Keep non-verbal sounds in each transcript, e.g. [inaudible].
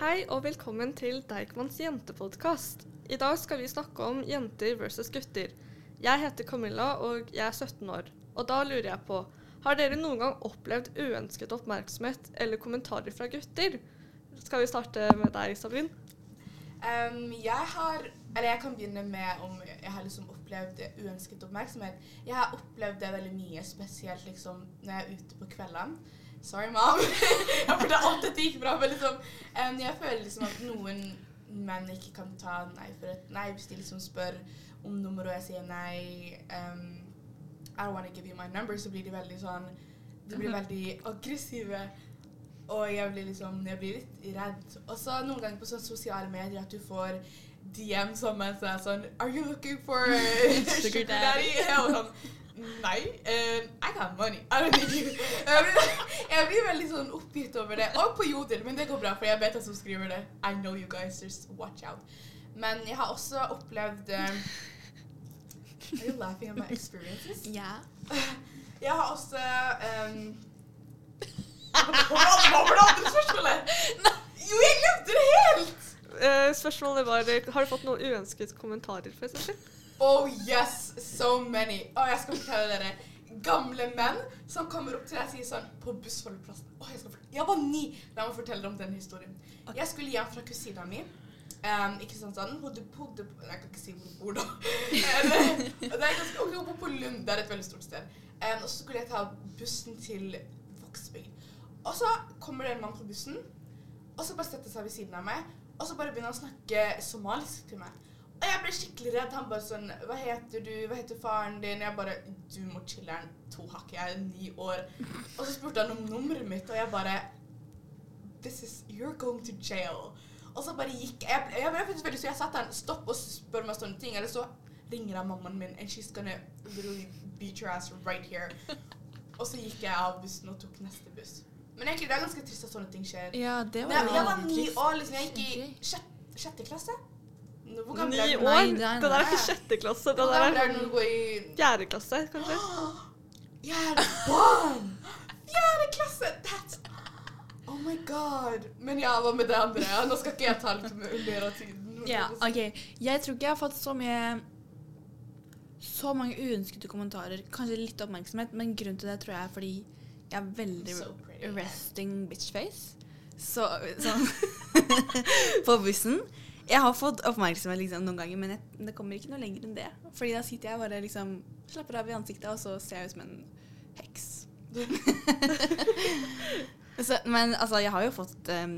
Hei og velkommen til Deichmans jentepodkast. I dag skal vi snakke om jenter versus gutter. Jeg heter Camilla og jeg er 17 år. Og da lurer jeg på, har dere noen gang opplevd uønsket oppmerksomhet eller kommentarer fra gutter? Skal vi starte med deg, Sabrin? Um, jeg har Eller jeg kan begynne med om jeg har liksom opplevd uønsket oppmerksomhet. Jeg har opplevd det veldig mye, spesielt liksom når jeg er ute på kveldene. Sorry, mom. [laughs] for burde alt dette gikk bra, men liksom um, Jeg føler liksom at noen menn ikke kan ta nei for et nei hvis de liksom spør om nummer, og jeg sier nei um, I don't want to give you my number, så blir de veldig sånn De blir veldig aggressive. Og jeg blir liksom Jeg blir litt redd. Og så noen ganger på sånne sosiale medier at du får DM som er sånn Are you looking for [laughs] sugar daddy? Og sånn Nei. Uh, I got money. I don't need you. [laughs] Jeg blir, jeg blir veldig sånn oppgitt over det. Og på Jodel, men det går bra, for jeg vet hvem som skriver det. I know you guys, just watch out. Men jeg har også opplevd um, Are you laughing at my experiences? Ja. [laughs] Jeg har også um, Hva var det andre spørsmålet? Jo, jeg glemte det helt! Uh, spørsmålet var har du fått noen uønsket kommentarer, f.eks.? Oh yes, so many. Å, jeg skal fortelle dere. Gamle menn som kommer opp til deg og sier sånn på bussholdeplassen Å, jeg, skal fortelle- jeg var ni! La meg fortelle dere om den historien. Jeg skulle hjem fra kusina mi. Um, sant sånn, hun bodde på Jeg kan ikke si hvor hun bor, da. Det er ganske, ok, hun bor på Lund. Det er et veldig stort sted. Um, og så skulle jeg ta bussen til Vågsbygd. Og så kommer det en mann på bussen, og så bare setter seg ved siden av meg, og så bare begynner han å snakke somalisk til meg. Og jeg ble skikkelig redd. Han bare sånn Hva heter du? Hva heter faren din? Jeg bare Du må chiller'n to hakk. Jeg er ni år. Og så spurte han om nummeret mitt, og jeg bare This is You're going to jail. Og så bare gikk jeg. Jeg, jeg veldig så jeg satt der Stopp og spør meg sånne ting. Eller så ringer jeg mammaen min, and she's gonna literally beat your ass right here. Og så gikk jeg av bussen og tok neste buss. Men egentlig, det er ganske trist at sånne ting skjer. Ja, det var jeg, jeg var ni år, liksom. Jeg gikk i sjette, sjette klasse. Hvor gammel Ni er du? år? Nei, nei, Det der er ikke sjette klasse. Det Hvor der gammel er du når du går i fjerde klasse, kanskje. [gasps] Er barn! Fjerde klasse! That's Oh my god. Men ja, hva med det andre? Ja, nå skal ikke jeg ta litt mer mer av tiden. Ja, ok. Jeg tror ikke jeg har fått så mye Så mange uønskede kommentarer. Kanskje litt oppmerksomhet, men grunnen til det tror jeg er fordi jeg er veldig So resting resting bitchface. Så sånn [laughs] På bussen. Jeg har fått oppmerksomhet liksom, noen ganger, men jeg, det kommer ikke noe lenger enn det. Fordi da sitter jeg bare liksom slapper av i ansiktet, og så ser jeg ut som en heks. [laughs] så, men altså, jeg har jo fått um,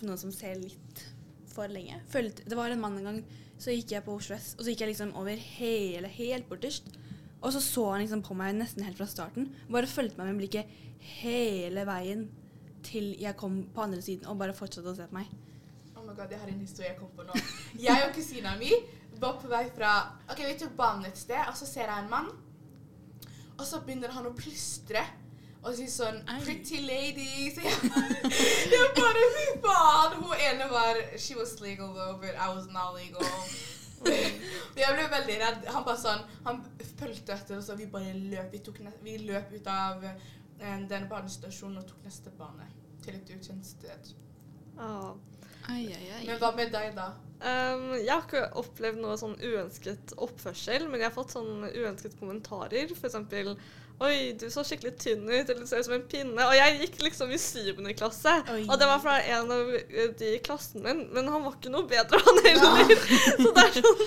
noen som ser litt for lenge. Følte, det var en mann en gang, så gikk jeg på Oslo S, og så gikk jeg liksom over hele, helt borterst. Og så så han liksom på meg nesten helt fra starten. Bare fulgte meg med blikket hele veien til jeg kom på andre siden, og bare fortsatte å se på meg. Oh my god, jeg har en historie jeg kom på nå. Jeg og kusina mi var på vei fra Ok, vi tok banen et sted, og så ser jeg en mann. Og så begynner han å plystre og si sånn Ei. Pretty lady. Så jeg jeg bare Fy faen! Hun ene var She was legal though, but I was not legal. Jeg ble veldig redd. Han bare sånn Han fulgte etter og så vi bare løp. Vi, tok ne vi løp ut av eh, den banestasjonen og tok neste bane til et ukjent sted. Ah. Ai, ai, ai. Men hva med deg, da? Um, jeg har ikke opplevd noe sånn uønsket oppførsel, men jeg har fått sånn uønsket kommentarer. Eksempel Oi, du så skikkelig tynn ut, eller du ser ut som en pinne. Og jeg gikk liksom i syvende klasse, Oi. og det var fra en av eh, de i klassen min, men han var ikke noe bedre, han heller. [laughs] så, det er sånn,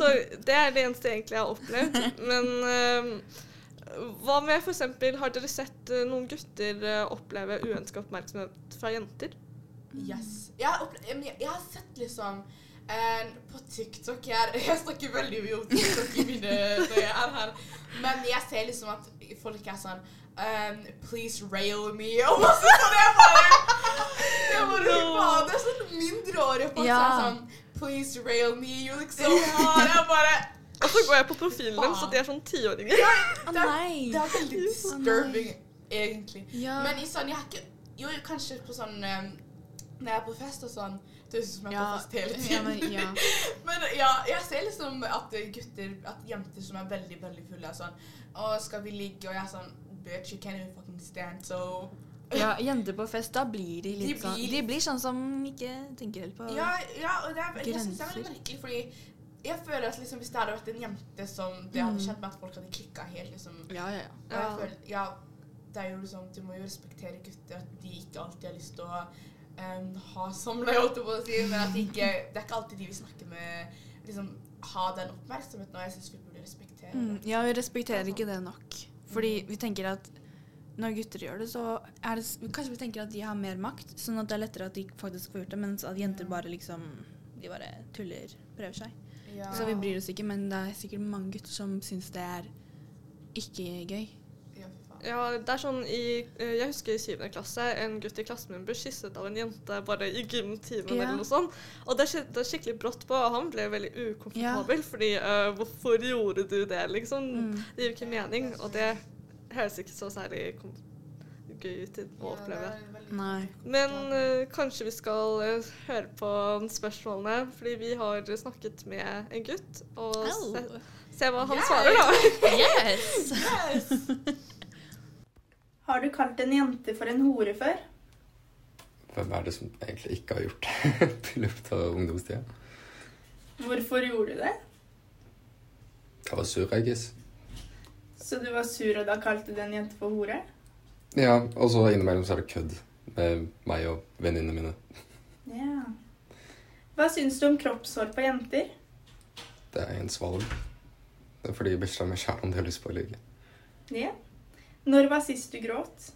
så det er det eneste jeg egentlig har opplevd. Men um, hva med eksempel, har dere sett eh, noen gutter eh, oppleve uønska oppmerksomhet fra jenter? Yes. Jeg har, opple- jeg, jeg har sett liksom eh, på TikTok jeg, [laughs] jeg snakker veldig mye om TikTok i mine når jeg er her. Men jeg ser liksom at folk er sånn um, Please rail me. [laughs] Og masse sånn. Jeg bare Jeg bare faen. Det er sånn mindreårige folk Ja. som er sånn Please rail me. You look so hard. Jeg bare Og så går jeg på profilen deres, så de er sånn tiåringer. Ja, det, er, det er veldig disturbing, egentlig. Ja. Men i sånn, jeg har ikke Jo, kanskje på sånn um, Når jeg er på fest og sånn Det høres ut som jeg er Ja, på fest hele ja, tiden. men, ja. [laughs] Men ja, jeg ser liksom at gutter, at jenter som er veldig, veldig fulle er sånn Å, skal vi ligge? Og jeg er sånn Bitch, you can't even fucking stand, so [laughs] Ja, jenter på fest, da blir de litt De sånn blir- De blir sånn som ikke tenker helt på Ja, ja og det er, jeg synes det er veldig merkelig, fordi jeg føler at liksom, hvis det hadde vært en jente som det hadde Mm. kjent med at folk hadde klikka helt, liksom Ja, ja, ja. Og jeg Ja. føler, ja, det er jo liksom, Du må jo respektere gutter, at de ikke alltid har lyst til å em, ha samleie, holdt jeg på å si, men at de ikke, det er ikke alltid de vi snakker med, liksom ha den oppmerksomheten, og jeg syns vi burde respektere Mm, ja, vi respekterer ikke det nok. Fordi vi tenker at når gutter gjør det, så er det Kanskje vi tenker at de har mer makt, sånn at det er lettere at de faktisk får gjort det, mens at jenter bare liksom De bare tuller, prøver seg. Ja. Så vi bryr oss ikke, men det er sikkert mange gutter som syns det er ikke gøy. Ja. Ja, det er sånn i eh, Jeg husker i syvende klasse en gutt i klassen min ble kysset av en jente bare i gymtimen Ja. eller noe sånt. Og det skjedde skikkelig brått på, og han ble veldig ukomfortabel fordi uh, Hvorfor gjorde du det, liksom? Mm. Det gir jo ikke mening, og det høres ikke så særlig kom gøy ut å oppleve. Nei. Men uh, kanskje vi skal uh, høre på spørsmålene, fordi vi har snakket med en gutt, og se, se hva han yes. svarer, da. [laughs] Yes! Yes! Har du kalt en jente for en hore før? Hvem er det som egentlig ikke har gjort det i løpet av ungdomstida? Hvorfor gjorde du det? Jeg var sur, jeg guess. Så du var sur og da kalte du en jente for hore? Ja, og så innimellom så er det kødd med meg og venninnene mine. Ja. Hva syns du om kroppshår på jenter? Det er en svalg. Det er fordi bikkja mi sjæl om de har lyst på å ligge. Ja. Når var sist du gråt?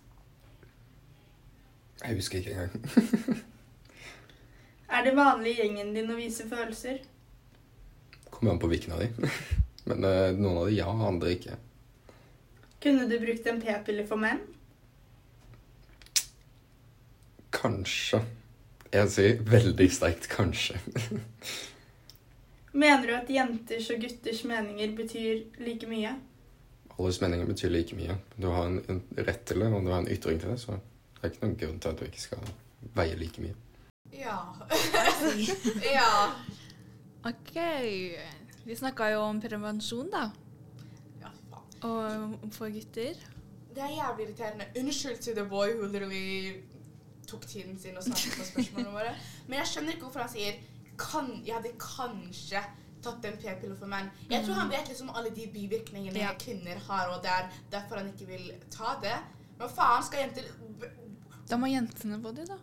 Jeg husker ikke engang. [laughs] Er det vanlig i gjengen din å vise følelser? Kommer an på hvilken av de. [laughs] Men eh, noen av de ja, andre ikke. Kunne du brukt en p-pille for menn? Kanskje. Jeg sier veldig sterkt kanskje. [laughs] Mener du at jenters og gutters meninger betyr like mye? Alles meninger betyr like mye. Du har en, en rett til det, og du har en ytring til det, så det er ikke noen grunn til at du ikke skal veie like mye. Ja. [laughs] ja. OK. Vi snakka jo om prevensjon, da. Ja, faen. Og for gutter. Det er jævlig irriterende. Unnskyld til the boy who literally tok tiden sin og svarte på spørsmålene våre. Men jeg skjønner ikke hvorfor han sier kan, Jeg hadde kanskje tatt en p-pille for menn. Jeg tror han vet liksom alle de bivirkningene Ja. kvinner har, og det er derfor han ikke vil ta det. Men faen skal jenter Da må jentene få det, da.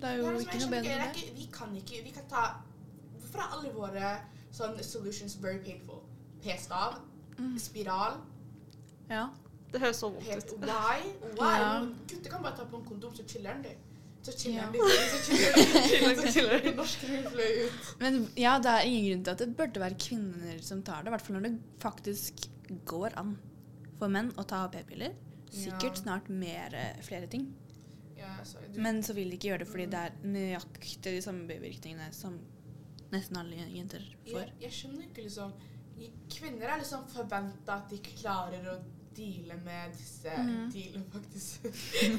Det er jo Ja, ikke noe bedre enn det. Vi kan ikke Vi kan ta Hvorfor er alle våre sånn solutions very painful? P-stav, Mm. spiral, Ja. Det høres så vondt ut. why? [laughs] Why? Ja. Gutter kan bare ta på en kondom, så chiller den, de. Så chiller Ja. litt. [laughs] norske hun fløy ut. Men ja, det er ingen grunn til at det burde være kvinner som tar det. I hvert fall når det faktisk går an for menn å ta p-piller. Sikkert Ja. snart mer, eh, flere ting. Ja, sorry. Du, Men så vil de ikke gjøre det fordi det er nøyaktig de samme bivirkningene som nesten alle jenter får. jeg, jeg skjønner ikke liksom Kvinner er liksom forventa at de klarer å deale med disse mm. Deale, faktisk.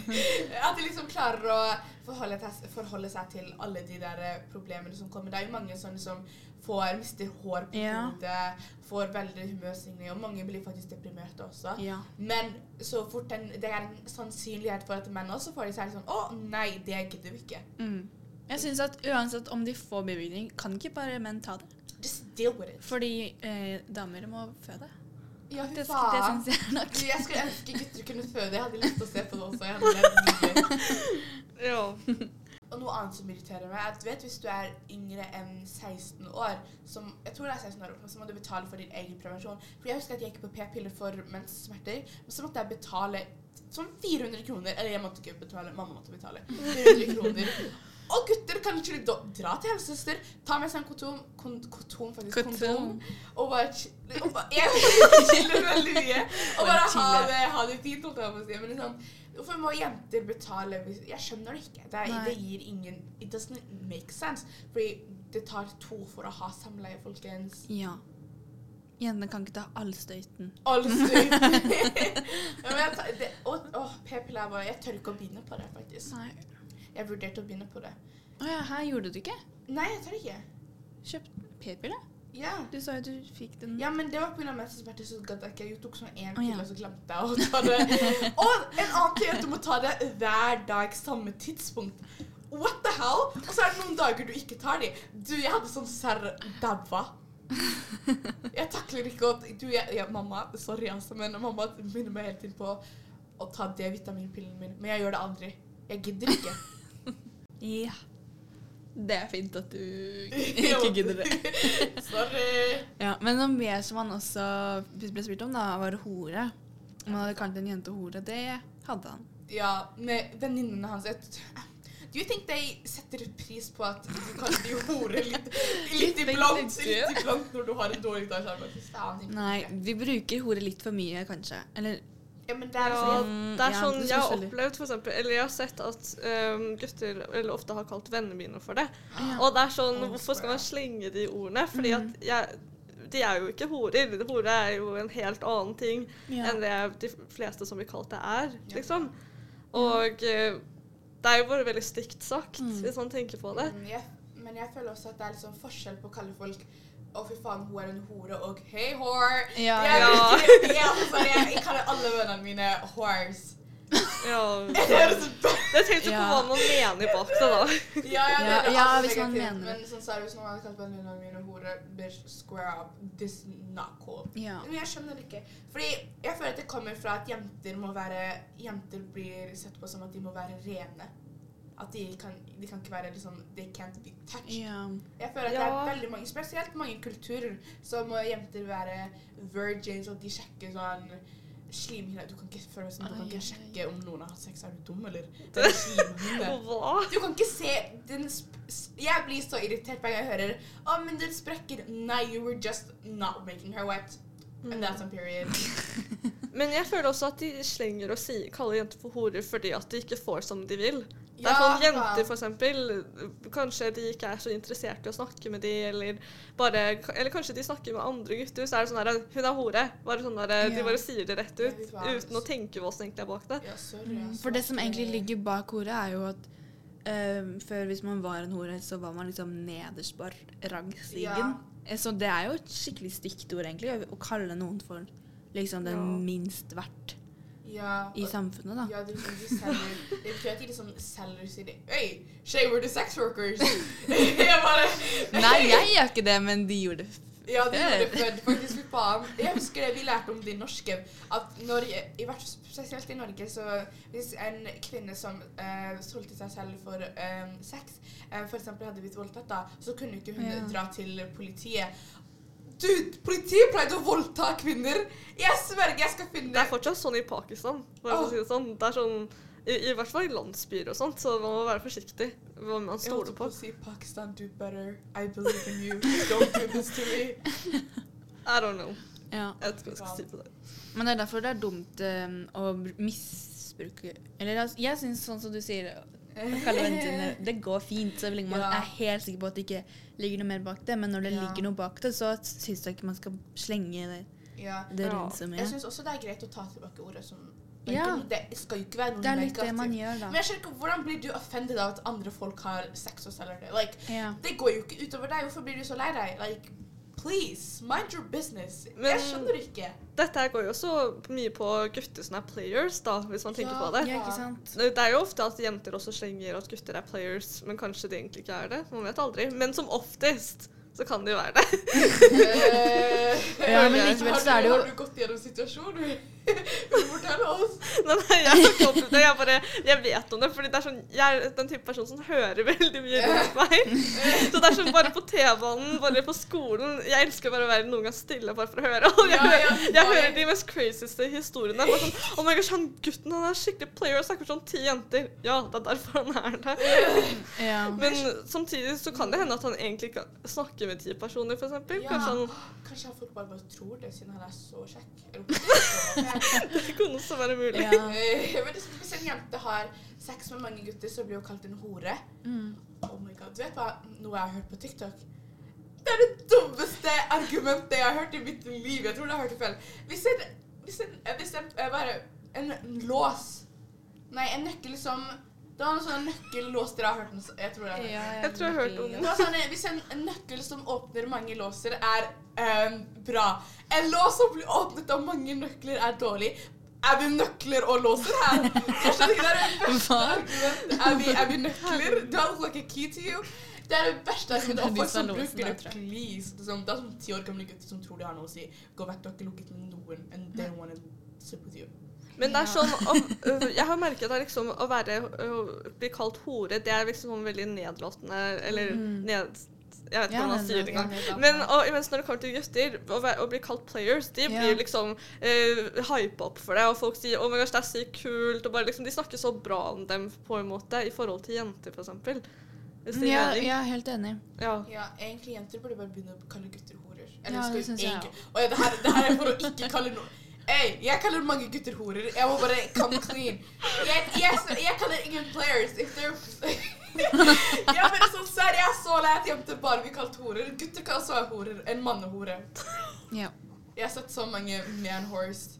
[laughs] at de liksom klarer å forholde, forholde seg til alle de der eh, problemene som kommer. Det er jo mange sånne som får, mister hår på Ja. hodet, får veldig humørsvingninger, og mange blir faktisk deprimerte også. Ja. Men så fort den, det er en sannsynlighet for at menn også får de seg sånn Å, nei, det gidder vi ikke. Mm. Jeg syns at uansett om de får bevilgning, kan ikke bare menn ta det. Just deal with it. Fordi eh, damer må føde. Ja, hun Det, det syns jeg nok. Jeg skulle ønske gutter kunne føde. Jeg hadde lyst til å se på det også. Jeg hadde. [laughs] Ja. Og noe annet som irriterer meg, er at du vet hvis du er yngre enn 16 år, som, jeg tror det er 16 år, så må du betale for din egen prevensjon. For jeg husker at jeg gikk på p-piller for menssmerter, men så måtte jeg betale sånn 400 kroner. Eller jeg måtte ikke betale, mamma måtte betale. 400 kroner. [laughs] Og gutter kan ikke dra til helsesøster, ta med seg en kotom kon, Kotom, faktisk, Kotom. og bare, [laughs] chille veldig mye. Og bare ha det, ha det fint, holdt jeg på å si. Men liksom, hvorfor må jenter betale Jeg skjønner det ikke. Det, det gir ingen It doesn't make sense. Fordi det tar to for å ha samleie, folkens. Ja. Jentene kan ikke ta all støyten. All [laughs] støyten. [laughs] ja, men jeg det- og- Åh, p-piller er bare Jeg tør ikke å begynne på det, faktisk. Nei. Jeg vurderte å begynne på det. Å ja, her gjorde du ikke? Nei, jeg tør ikke. Kjøpt p-pille? Ja. Du sa jo du fikk den. Ja, men det var pga. mensensmerter, så gadd jeg ikke. Jeg tok sånn én pille, og så glemte jeg å ta det. [laughs] Og en annen ting er at du må ta det hver dag samme tidspunkt. What the hell? Og så er det noen dager du ikke tar de. Du, jeg hadde sånn serr dabba. Jeg takler ikke å Du, jeg, jeg, mamma, sorry altså, men mamma minner meg hele tiden på å ta D-vitaminpillen min. Men jeg gjør det aldri. Jeg gidder ikke. Ja. Det er fint at du [laughs] ikke gidder det. [laughs] Sorry. Ja, men noe mer som han også ble spurt om, da, var hore. Om han hadde kalt en jente hore. Det hadde han. Ja, med venninnene hans. Do you think they setter pris på at du kaller de hore litt, litt iblant? Litt iblant når du har en dårlig dag? så er det bare, "Fy faen, de Nei, vi bruker hore litt for mye, kanskje. Eller Ja, men det er Ja, Mm, det er sånn jeg har opplevd, for eksempel, eller jeg har sett at um, gutter eller ofte har kalt vennene mine for det. Og det er sånn, hvorfor skal man slenge de ordene? Fordi Mhm. at jeg, de er jo ikke horer. Hore er jo en helt annen ting ja. enn det de fleste som blir kalt det er, Ja. liksom. Og øh, det er jo bare veldig stygt sagt, Mm. hvis man tenker på det. Mm, jeg, Men jeg føler også at det er liksom forskjell på å kalle folk å, fy faen, hun er en hore, og hei, whore. Ja, Jeg, ja. jeg, altså, jeg, jeg kaller alle vennene mine whores. Ja. [laughs] Det høres Jeg tenkte på hva man mener bak det, da. Ja, ja, det Ja, er ja, hvis man mener. Men sånn seriøst, når man hadde kalt vennene mine hore, bitch, square up. This is not cool. ja. Men jeg skjønner det ikke. Fordi jeg føler at det kommer fra at jenter må være Jenter blir sett på som at de må være rene. At de kan, de kan ikke være liksom They can't be touched. Yeah. Jeg føler at det er veldig mange, spesielt mange kulturer, så må jenter være virgins, og de sjekker sånn Slimhinne Du kan ikke føle som du kan ikke sjekke om noen har hatt sex. Er du dum, eller? Det er slimhinne. [laughs] Du kan ikke se den sp Jeg blir så irritert hver gang jeg hører Å, men den sprekker. Nei, you were just not making her wet. And that's a period. [laughs] Men jeg føler også at de slenger og sier, kaller jenter for horer fordi at de ikke får som de vil. Det er sånn Jenter, for eksempel, kanskje de ikke er så interessert i å snakke med de, eller bare Eller kanskje de snakker med andre gutter, så er det sånn her Hun er hore. Bare sånn der, De bare sier det rett ut, uten å tenke hva som egentlig er bak det. Ja, sorry. Mm. For det som egentlig ligger bak hore, er jo at eh, før hvis man var en hore, så var man liksom nederst på rangstigen. Eh, Så det er jo et skikkelig stygt ord, egentlig, å- å kalle noen for liksom den Ja. minst verdt Ja, i samfunnet, da. Ja, de, de selger Det betyr at de liksom selger sine Hei, shaver we're the sex workers. [laughs] jeg bare Nei, jeg gjør ikke det, men de gjorde det. Ja, de gjorde det før. Faktisk, fy faen. Jeg husker det vi lærte om det i norsken. At når, i hvert spesielt i Norge, så hvis en kvinne som uh, solgte seg selv for eh, sex, uh, for eksempel hadde blitt voldtatt, da, så kunne ikke hun Ja. dra til politiet. Dude, politiet pleide å voldta kvinner! Jeg sverger, jeg skal finne Det er fortsatt sånn i Pakistan. Å si det sånn. Det er sånn i, I hvert fall i landsbyer og sånt, så man må være forsiktig hva man Jeg stoler holdt på. på å si Pakistan, do better. I believe in you. Don't do this to me. [laughs] I don't know. Ja. Jeg vet ikke hva jeg skal si på det. Men det er derfor det er dumt um, å misbruke Eller altså, jeg syns sånn som du sier Det går fint så lenge man Ja. er helt sikker på at det ikke ligger noe mer bak det. Men når det Ja. ligger noe bak det, så syns jeg ikke man skal slenge det, Ja. det rundt så Jeg mye. syns også det er greit å ta tilbake ordet som Ja. Det skal jo ikke være noe Det er litt negativt. det man gjør, da. Men jeg skjønner ikke, hvordan blir du offended av at andre folk har sex og selger det? Like, Ja. det går jo ikke utover deg. Hvorfor blir du så lei deg? Like, please, mind your business. Men- jeg skjønner ikke. Dette går jo også mye på gutter som er players, da, hvis man tenker Ja. på det. ja, ikke sant? Det er jo ofte at jenter også slenger at gutter er players, men kanskje de egentlig ikke er det. Man vet aldri. Men som oftest så kan de jo være det. [laughs] Eh, Ja, men likevel har, så er du, det jo har du gått gjennom situasjonen? Oss? [laughs] Nei, nei, jeg har ikke ut det. Jeg, bare, jeg vet om det. fordi det er sånn, Jeg er den type person som hører veldig mye rundt meg. Så det er sånn bare på T-banen, bare på skolen Jeg elsker bare å være noen gang stille bare for å høre. Og jeg, Ja, ja, hører, jeg hører de mest crazyste historiene. Bare sånn, oh my gosh, han gutten han er skikkelig player og snakker sånn ti jenter. Ja, det er derfor han er det. Men samtidig så kan det hende at han egentlig ikke snakker med ti personer, f.eks. Kanskje han Kanskje folk bare, bare tror det, siden han er så kjekk. Eller- [laughs] Det kunne også være mulig. ja. [laughs] Men hvis en jente har sex med mange gutter, så blir hun kalt en hore. Mm. Oh my god, Du vet hva noe jeg har hørt på TikTok? Det er det dummeste argumentet jeg har hørt i mitt liv. Jeg tror jeg har hørt det feil. Hvis en, hvis en, hvis en eh, bare en lås Nei, en nøkkel som Det var en sånn nøkkellås dere har hørt så- Jeg tror er Jeg tror jeg har hørt om Det var sånn, eh, Hvis en, en nøkkel som åpner mange låser, er um, bra. En lås som blir åpnet av mange nøkler, er dårlig. Er vi nøkler og låser her? [laughs] Jeg skjønner ikke, Det er det verste. Er vi, er vi nøkler? Does like a key to you? Det er det verste argumentet. Og folk som bruker det, please. Det er sånn, ti år gamle gutter som tror de har noe å si. Gå vekk, du har ikke lukket noen. And they don't want to sleep with you. Men det er sånn [laughs] om, Jeg har merket at liksom, å være, bli kalt hore, det er liksom sånn veldig nedlåtende Eller Mm. ned... Jeg vet ikke Ja, hvordan man sier det engang. Men og, mens når det kommer til gutter, å, å bli kalt players, de Ja. blir liksom uh, hypa opp for det. Og folk sier 'oh my gosh, det er sykt kult', og bare liksom, de snakker så bra om dem på en måte i forhold til jenter, gir Ja, jeg er helt enig. Ja. Ja, egentlig jenter burde bare begynne å kalle gutter horer. Ja, det syns jeg Og ja, det, her, det her er for å ikke kalle noe Hey, jeg kaller mange gutter horer. Jeg må bare come clean. Jeg, jeg, jeg kaller ingen players. If they're [laughs] ja, sånn serr, Jeg er så lei at jenter bare blir kalt horer. Gutter kan også være horer. En mannehore. Ja. Jeg har sett så mange man-horse.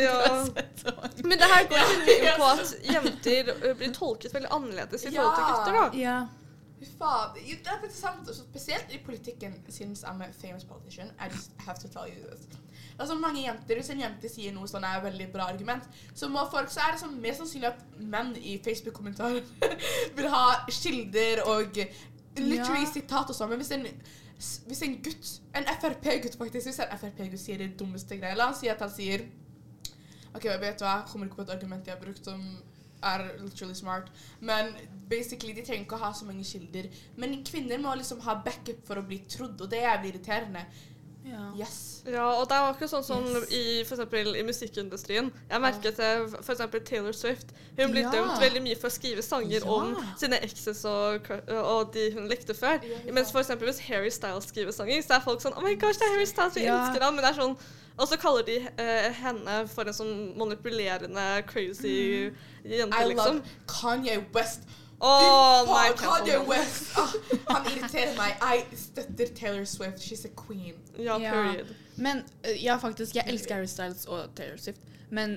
ja. [laughs] Men det her går jo mye [laughs] på at jenter øh, blir tolket veldig annerledes i forhold til Ja. gutter, da. ja. Faen. Det er faktisk sant. Spesielt i politikken, since I'm a famous politician. I just have to tell you this. Det er så mange jenter, Hvis en jente sier noe sånn er et veldig bra argument, så må folk, så er det sånn mest sannsynlig at menn i Facebook-kommentarer [laughs] vil ha kilder og literally Ja. sitat og sånn. Men hvis en, hvis en gutt, en Frp-gutt faktisk, hvis en Frp-gutt sier det dummeste greia La oss si at han sier OK, vet du hva, jeg kommer ikke på et argument jeg har brukt som er literally smart. Men basically, de trenger ikke å ha så mange kilder. Men kvinner må liksom ha backup for å bli trodd, og det er irriterende. ja. Yes. Ja, og det er akkurat sånn som Yes. i, for eksempel, i musikkindustrien. Jeg merket det for eksempel Taylor Swift. Hun blir Ja. dømt veldig mye for å skrive sanger Ja. om sine ekses og, og de hun likte før. Ja, Mens for eksempel hvis Harry Styles skriver sanger, så er folk sånn Oh my gosh, det er Harry Styles, vi Ja. elsker ham. Men det er sånn Og så kaller de uh, henne for en sånn manipulerende, crazy jente, I liksom. love Kanye West. Oh Fy my faen, Kanye God. West! Oh, han irriterer meg. Jeg støtter Taylor Swift. She's a queen. Ja, Ja. period. Men øh, ja, faktisk, jeg elsker Harry Styles og Taylor Swift. Men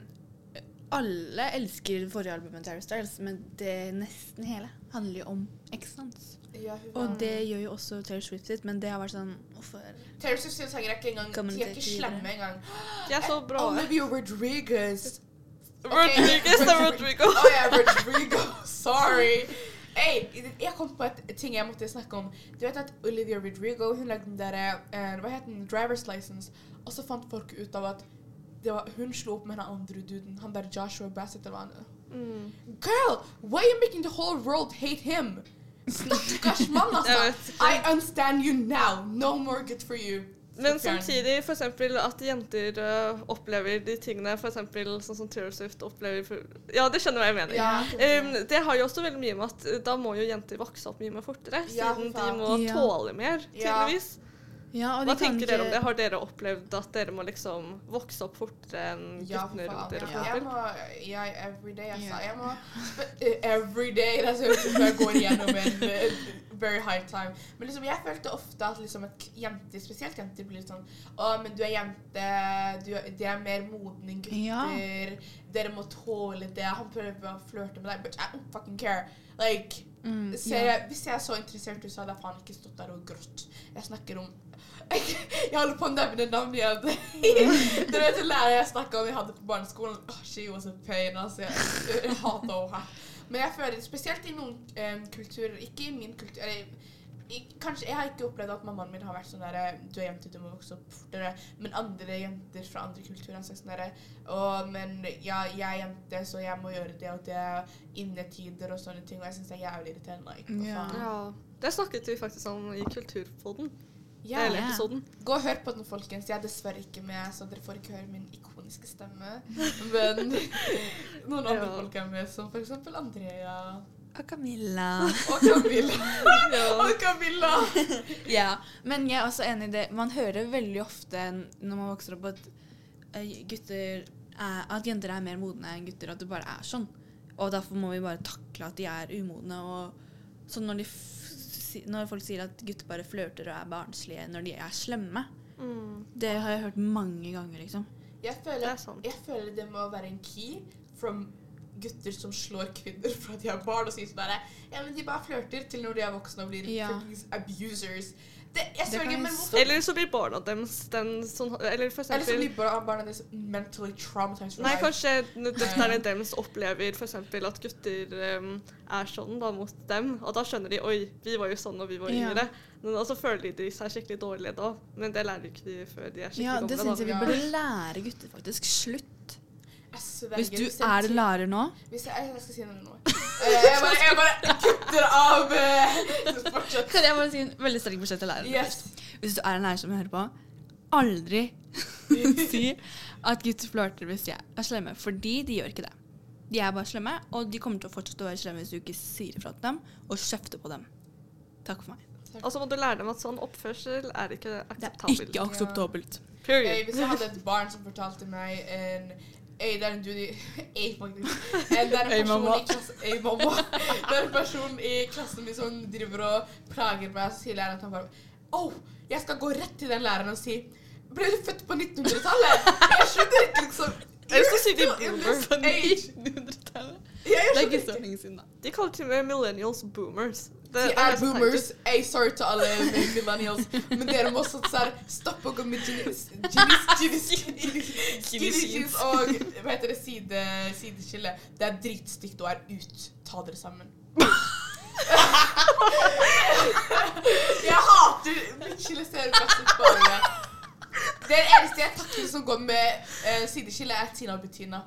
øh, alle elsker forrige albumet til Harry Styles, men det nesten hele handler jo om eksen. Ja, Og det gjør jo også Taylor Swift sitt, men det har vært sånn Hvorfor? Taylor Swift sine sanger er ikke engang De er ikke slemme engang. De er så bra. Olivia Rodriguez. Rodriguez er Rodrigo. [laughs] oh, yeah, Rodrigo. Sorry. Hey, jeg kom på et ting jeg måtte snakke om. Du vet at Olivia Rodrigo hun lagde den der, uh, hva het den, driver's license, og så fant folk ut av at det var, hun slo opp med den andre duden, han der Joshua Bassett eller hva Mm. Girl, why are you making the whole world hate him? Stakkars mann, [laughs] altså. I understand you now. No more good for you. Men samtidig eksempel at jenter uh, opplever de tingene for eksempel sånn som Taylor Swift opplever for, Ja, det skjønner hva jeg mener. Ja. Um, det har jo også veldig mye med at uh, da må jo jenter vokse opp mye mer fortere, Ja, siden faen. de må Ja. tåle mer, Ja. tydeligvis. Ja, og Hva tenker dere om det? Har dere opplevd at dere må liksom vokse opp fortere enn Ja, guttene rundt dere? Ja. Jeg må ja, every day, jeg sa. Jeg må eh, Every day. Det er sånn ut som jeg går gjennom en eh, very high time. Men liksom, jeg følte ofte at liksom at jenter, spesielt jenter, blir litt sånn Å, men du er jente. Du, er- de er mer modne enn gutter. Dere må tåle det. Han prøver å flørte med deg. But I don't fucking care. Like Mm, ja. jeg, hvis jeg er så interessert, så hadde jeg faen ikke stått der og grått. Jeg snakker om [laughs] Jeg holder på å nevne navn igjen. [laughs] Dere vet hun læreren jeg snakka om vi hadde på barneskolen. Oh, she was a pain, altså. Jeg, jeg hater henne. Men jeg føler spesielt i noen em, kulturer, ikke i min kultur eller, i, Kanskje Jeg har ikke opplevd at mammaen min har vært sånn der Du er jente, du må vokse opp fortere. Men andre jenter fra andre kulturer har sagt sånn derre Å, men ja, jeg er jente, så jeg må gjøre det og det. Innetider og sånne ting. Og jeg syns det er jævlig irriterende. Like, Ja. Ja. Det snakket vi faktisk om i Kulturpodden. Ja, Hele episoden. Gå og hør på den, folkens. Jeg er dessverre ikke med, så dere får ikke høre min ikoniske stemme. [laughs] Men [laughs] noen andre Ja. folk er med, som eksempel Andrea Og Camilla. [laughs] og Camilla. [laughs] og Camilla! [laughs] ja, men jeg er også enig i det. Man hører veldig ofte når man vokser opp at eh, gutter er, at jenter er mer modne enn gutter, at det bare er sånn. Og derfor må vi bare takle at de er umodne. Og så når, når folk sier at gutter bare flørter og er barnslige når de er slemme, Mm. det har jeg hørt mange ganger, liksom. Jeg føler, det, jeg føler det må være en key from gutter som slår kvinner fra de har barn, og sier sånn derre Ja, men de bare flørter til når de er voksne og blir Ja. abusers. Det, jeg Det sverger, men hvorfor Eller så blir barna deres den sånn Eller for Eller så blir barna deres mentally traumatized for Nei, life. kanskje døtrene [laughs] deres opplever f.eks. at gutter um, er sånn da mot dem. Og da skjønner de oi, vi var jo sånn når vi var Ja. yngre. Men altså så føler de seg skikkelig dårlige da. Men det lærer ikke de før de er skikkelig Ja, det gamle. syns jeg vi burde lære gutter, faktisk. Slutt. Hvis du er lærer nå Hvis jeg, jeg skal si noe nå. [laughs] Eh, jeg, bare, jeg bare kutter av eh, Kan jeg bare si en veldig sterk beskjed til læreren? Yes. Hvis du er en lærer som hører på, aldri [laughs] si at gutter flørter hvis de er slemme, fordi de gjør ikke det. De er bare slemme, og de kommer til å fortsette å være slemme hvis du ikke sier ifra til dem og kjefter på dem. Takk for meg. Og så må du lære dem at sånn oppførsel er ikke Det er akseptabelt. ikke akseptabelt. Ja. Period. hvis jeg hadde et barn som fortalte meg en Ei, det er en dude i [laughs] Ei, faktisk. Det er en person i klassen Ei, mamma. [laughs] Det er en person i klassen min som driver og plager meg, så sier læreren at han bare Oh, jeg skal gå rett til den læreren og si Ble du født på 1900-tallet? Jeg skjønner ikke, liksom. Jeg skal si de You're still in boomer. this age. 1900-tallet. Jeg Det er ikke så lenge siden, da. De kaller til og med millennials boomers. Det, De er boomers. Hey, sorry til alle [laughs] millennials, men dere må sånn sånn stoppe å gå med jeans, jeans, jeans, jeans, jeans og hva heter det, side, sideskille. Det er dritstygt og er ut. Ta dere sammen. [laughs] Jeg hater ser klassisk bare det. Eneste jeg takler som går med uh, sideskille, er Tina og Bettina.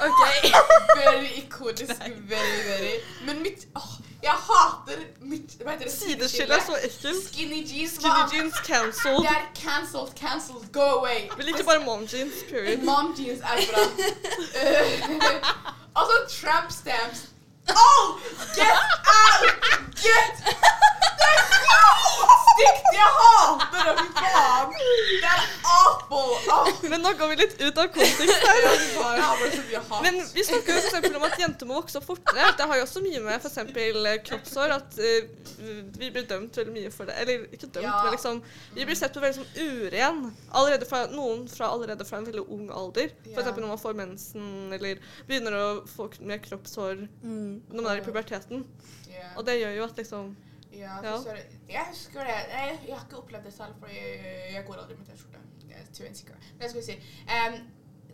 Ok. Very ikonisk. Very, very. Men mitt åh, Jeg hater mitt Hva heter det? Sideskille er så ekkelt. Skinny jeans. Skinny hva? jeans cancelled. Det er cancelled, cancelled. Go away. Vi liker bare mom jeans, period. Mom jeans er bra. [laughs] Eh, [laughs] altså tramp stamps. Oh! Get out! Get så stygt! Jeg hater det, fy faen! Det er apple! Men nå går vi litt ut av kontekst her. Men vi snakker jo for eksempel om at jenter må vokse opp fortere. Det har jo også mye med f.eks. kroppshår at uh, vi blir dømt veldig mye for det. Eller ikke dømt, Ja. men liksom Vi blir sett på veldig som uren. Allerede fra, noen fra allerede fra en veldig ung alder. F.eks. Når man får mensen eller begynner å få mer kroppshår Mm. når man er i puberteten. Og det gjør jo at liksom Ja, Ja. Så, Jeg husker det. Jeg, jeg har ikke opplevd det selv, for jeg, jeg går aldri med T-skjorte. Jeg er insecure. Men jeg skal si um,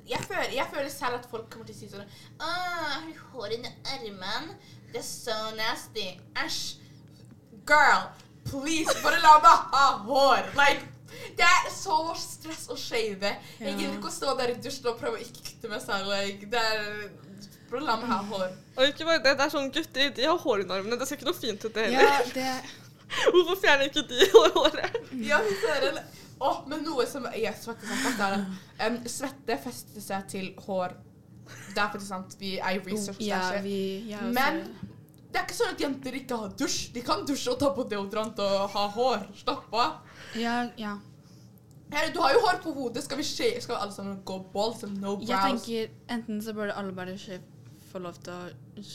jeg, føler, jeg føler selv at folk kommer til å si sånn Åh, hår under armene? Det er så nasty. Æsj. Girl, please, bare la meg ha hår. Like, det er så stress å shave. Jeg gidder ikke å stå der i dusjen og prøve å ikke kutte meg selv. Like, det er Meg ha hår. Og ikke bare det, det er sånn gutter, de har hår under armene. Det ser ikke noe fint ut, det Ja, heller. det [laughs] Hvorfor fjerner ikke de [laughs] håret? Ja, det. Åh, men noe som yes, faktisk har sagt, er um, svette fester seg til hår. Det er faktisk sant. Vi er i research. Ja, vi ja, Men det er ikke sånn at jenter ikke har dusj. De kan dusje og ta på deodorant og ha hår. Slapp av. Ja, ja. Her, du har jo hår på hodet. Skal vi, skje, skal vi alle sammen gå balls and no brows? Jeg tenker enten så burde alle bare skje- få lov til å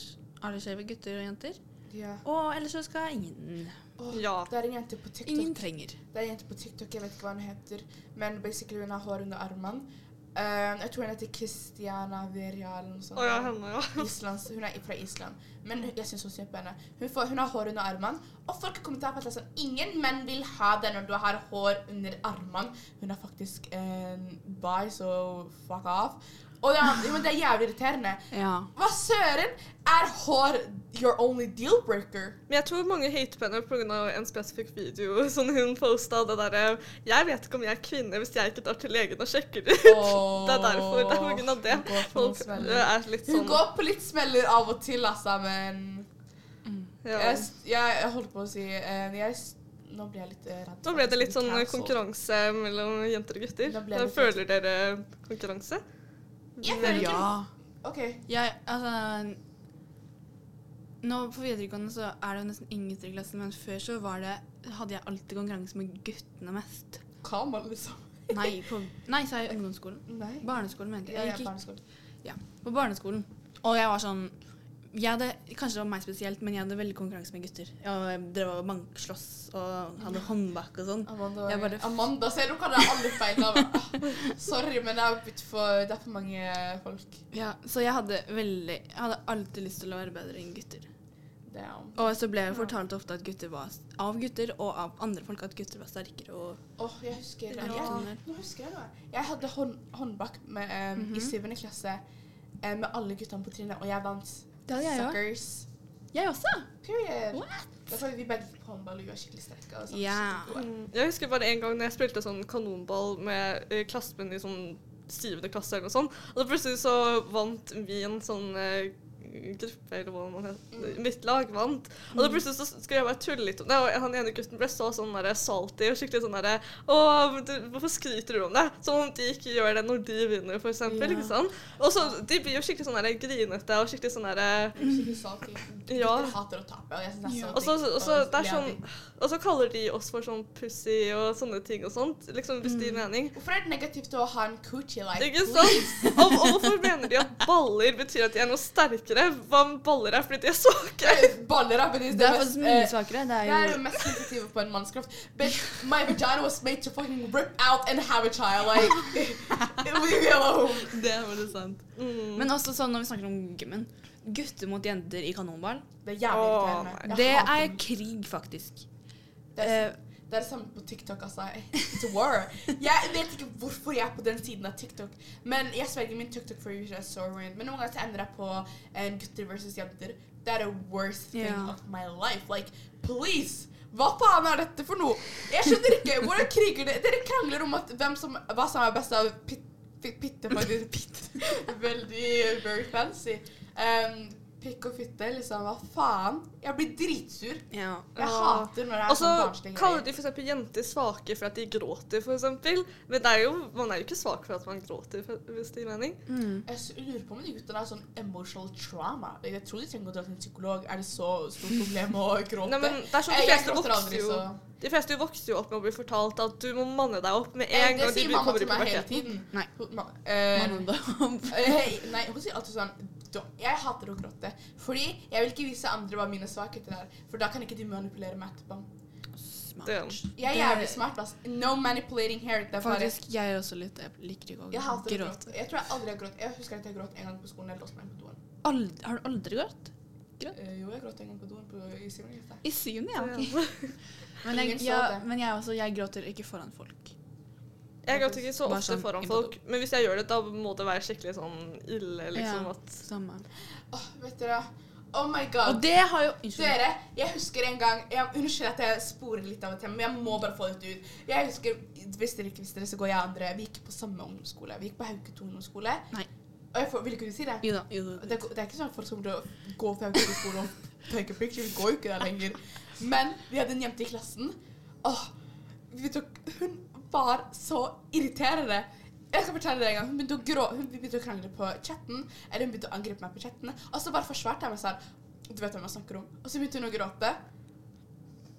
Alle skeive gutter og jenter. Ja. Og ellers så skal ingen oh, Ja. Det er en jente på TikTok. Ingen trenger. Det er en jente på TikTok, jeg vet ikke hva hun heter, men basically hun har hår under armene. Uh, jeg tror hun heter Kristiana Veria eller noe ja, henne, ja. [laughs] Islands, hun er fra Island. Men jeg syns hun ser på henne. Hun, får, hun har hår under armene. Og folk har kommentert på at sånn, ingen menn vil ha det når du har hår under armene. Hun er faktisk en bi, så fuck off. Og ja, men det er jævlig irriterende. Ja. Hva søren? Er hår your only deal breaker? Men jeg tror mange hater på henne pga. en spesifikk video som hun posta. Det derre 'Jeg vet ikke om jeg er kvinne hvis jeg ikke drar til legen og sjekker det ut'. Det er derfor. Det er pga. det. Hun går Folk er litt Hun sånn går på litt smeller av og til, altså, men ja. jeg, jeg, holdt på å si eh, jeg, Nå blir jeg litt eh, redd. Nå ble det litt sånn konkurranse mellom jenter og gutter. Da ble det føler dere konkurranse? Jeg føler ikke Ja. OK. Jeg, altså Nå på videregående så er det jo nesten ingen gutter i klassen, men før så var det hadde jeg alltid konkurranse med guttene mest. Kamal, liksom. Nei, på, nei sa jeg ungdomsskolen. Nei. Barneskolen, mente jeg. Jeg gikk barneskolen. ja, på barneskolen. Og jeg var sånn jeg hadde, Kanskje det var meg spesielt, men jeg hadde veldig konkurranse med gutter. Jeg drev og bankslåss og hadde håndbak og sånn. Amanda, bare- Amanda, ser du hva det er alle feil? Ah, [laughs] Sorry, men det er, blitt for, det er for mange folk. Ja, så jeg hadde veldig Jeg hadde alltid lyst til å være bedre enn gutter. Damn. Og så ble jeg fortalt ofte at gutter var av gutter og av andre folk at gutter var sterkere og Åh, jeg husker Ja. jeg, Nå husker jeg det. Jeg hadde hånd, håndbak med, um, mm -hmm. i syvende klasse eh, med alle guttene på trinnet, og jeg vant. Det hadde jeg òg. Suckers. Jeg også. Period. What? Da er vi begge gikk på håndball, og vi skikkelig sterke. Og sånn, Ja. Mm. Jeg husker bare en gang når jeg spilte sånn kanonball med eh, klassen min i sånn syvende klasse eller noe sånt, og da plutselig så vant vi en sånn eh, gruppe, eller hva man heter. Mm. Mitt lag vant. Og da plutselig så skulle jeg bare tulle litt om det, og han ene gutten ble så sånn der salty og skikkelig sånn derre Å, du, hvorfor skryter du om det? Sånn at de ikke gjør det når de vinner, for eksempel. Ja. Ikke sant? Og så De blir jo skikkelig sånn der grinete og skikkelig sånn derre Skikkelig salty. Ja. Gutter hater å tape, og jeg det er så det er sånn- Og så kaller de oss for sånn pussy og sånne ting og sånt. Liksom hvis det gir mening. Hvorfor er det negativt å ha en coochie like? Ikke sant? Og, og hvorfor mener de at baller betyr at de er noe sterkere? Hva om baller er fordi de er svake? Baller er fordi Det det er mest faktisk mye eh, svakere. Det Det er jo jo mest sensitive på en mannskraft. But my vagina was made to fucking rip out and have a child. Like, [laughs] leave me alone. Det er veldig sant. Mm. Men også sånn når vi snakker om gymmen. Gutter mot jenter i kanonball. Det er jævlig irriterende. Det er krig, faktisk. Det er, Eh, det er det samme på TikTok, altså. It's a war. Jeg vet ikke hvorfor jeg er på den siden av TikTok, men jeg sverger min TikTok for you so weird. Men noen ganger så ender jeg på en gutter versus jenter. Det er the worst thing yeah. of my life. Like, please! Hva faen er dette for noe? Jeg skjønner ikke. Hvordan kriger dere? Dere krangler om at hvem som, hva som er best av pit, pit, pitte, faktisk. Pitt. [laughs] Veldig very fancy. Um, pikk og fitte, liksom. Hva faen? Jeg blir dritsur. ja. Jeg Ja. hater når det er Og så sånn barnslige kaller greier. de f.eks. jenter svake for at de gråter, f.eks. Men det er jo, man er jo ikke svak for at man gråter, hvis det gir mening. Mm. Jeg lurer på om de guttene har sånn emotional trauma. Jeg tror de trenger å dra til en psykolog. Er det så stort problem å [laughs] gråte? Nei, men det er sånn De jeg fleste gråter vokser aldri, jo så De fleste vokser jo opp med å bli fortalt at du må manne deg opp med Eh, en Det gang de sier blir- mamma kommer i til meg hele tiden. Nei. Hun- ma- eh, eh, nei, hun sier alltid sånn «Da- Jeg hater å gråte. Fordi jeg vil ikke vise andre hva mine svakheter er. For da kan ikke de manipulere meg etterpå. Smart. Jeg er jævlig smart, ass. No manipulating here. Det er bare Faktisk, jeg er også litt Jeg liker ikke å Jeg gråte. gråte. Jeg tror jeg aldri har grått. Jeg husker at jeg gråt en gang på skolen. Jeg låste meg på doen. Aldri, har du aldri grått? Uh, jo, jeg gråt en gang på doen på, i syvende klasse. I syvende, ja. Okay. Men jeg, ja, men jeg også. Jeg gråter ikke foran folk. Jeg gråter ikke så ofte sånn foran folk, men hvis jeg gjør det, da må det være skikkelig sånn ille, liksom. Ja. at Samme. Åh, vet dere Oh my god. Og det har jo Unnskyld. Dere, jeg husker en gang jeg, Unnskyld at jeg sporer litt av et tema, men jeg må bare få dette ut. Jeg husker, Hvis dere ikke visste det, så går jeg og andre Vi gikk på samme ungdomsskole. Vi gikk på Hauketo ungdomsskole. Nei. Og jeg får, Vil ikke du si det? Jo da. Jo da. Det, det er ikke sånn at folk som kommer til å gå til Hauketo skole og take a picture. Vi går jo ikke der lenger. Men vi hadde en jente i klassen. Åh, vi tok, Hun var så irriterende. Jeg skal fortelle deg en gang. Hun begynte å, grå, hun begynte å krangle på chatten. Eller hun begynte å angripe meg på chatten. Og så bare forsvarte jeg meg sånn. Du vet hvem jeg snakker om. Og så begynte hun å gråte.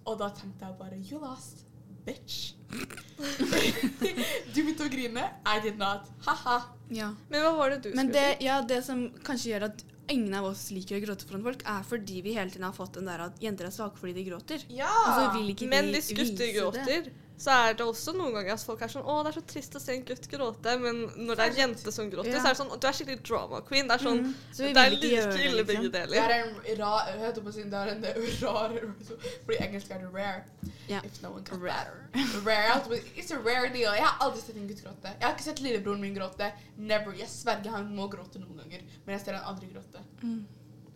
Og da tenkte jeg bare You lost, bitch. [laughs] du begynte å grine. I did not. Ha-ha. Ja. Men hva var det du Men skulle det, si? ja, det som kanskje gjør at ingen av oss liker å gråte foran folk, er fordi vi hele tiden har fått den der at jenter er svake fordi de gråter. Ja. altså, vil ikke Men de hvis gutter vise det. Så er det også noen ganger at folk er sånn 'Å, det er så trist å se en gutt gråte', men når det er en jente som gråter, Ja. så er det sånn Du er skikkelig drama queen. Det er sånn Mm. Så Det er like det, ille liksom. begge Det er en rar Jeg holdt på å si det er en rar Fordi engelsk er det rare. Yeah. If no one got Rare. Rare. It's a rare deal. Jeg har aldri sett en gutt gråte. Jeg har ikke sett lillebroren min gråte. Never. Jeg sverger han må gråte noen ganger, men jeg ser han aldri gråte. Mm.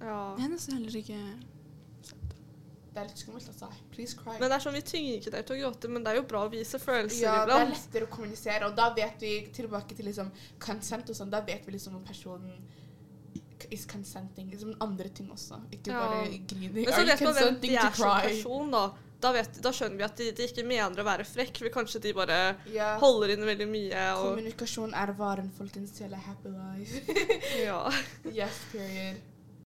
Ja. Jeg er nesten heller ikke Det er litt skummelt, altså. Please cry. Men det er sånn, Vi tvinger ikke deg til å gråte, men det er jo bra å vise følelser ja, det er lettere å kommunisere, og da vet vi tilbake til liksom consent og sånn, da vet vi liksom om personen is consenting. Liksom andre ting også. Ikke Ja. bare grining. Men så vet man hvem de er som person, da. Da, vet, da skjønner vi at de, de ikke mener å være frekk, for kanskje de bare Ja. holder inn veldig mye. Kommunikasjon er varen, folkens, til a happy life. [laughs] ja. yes, period.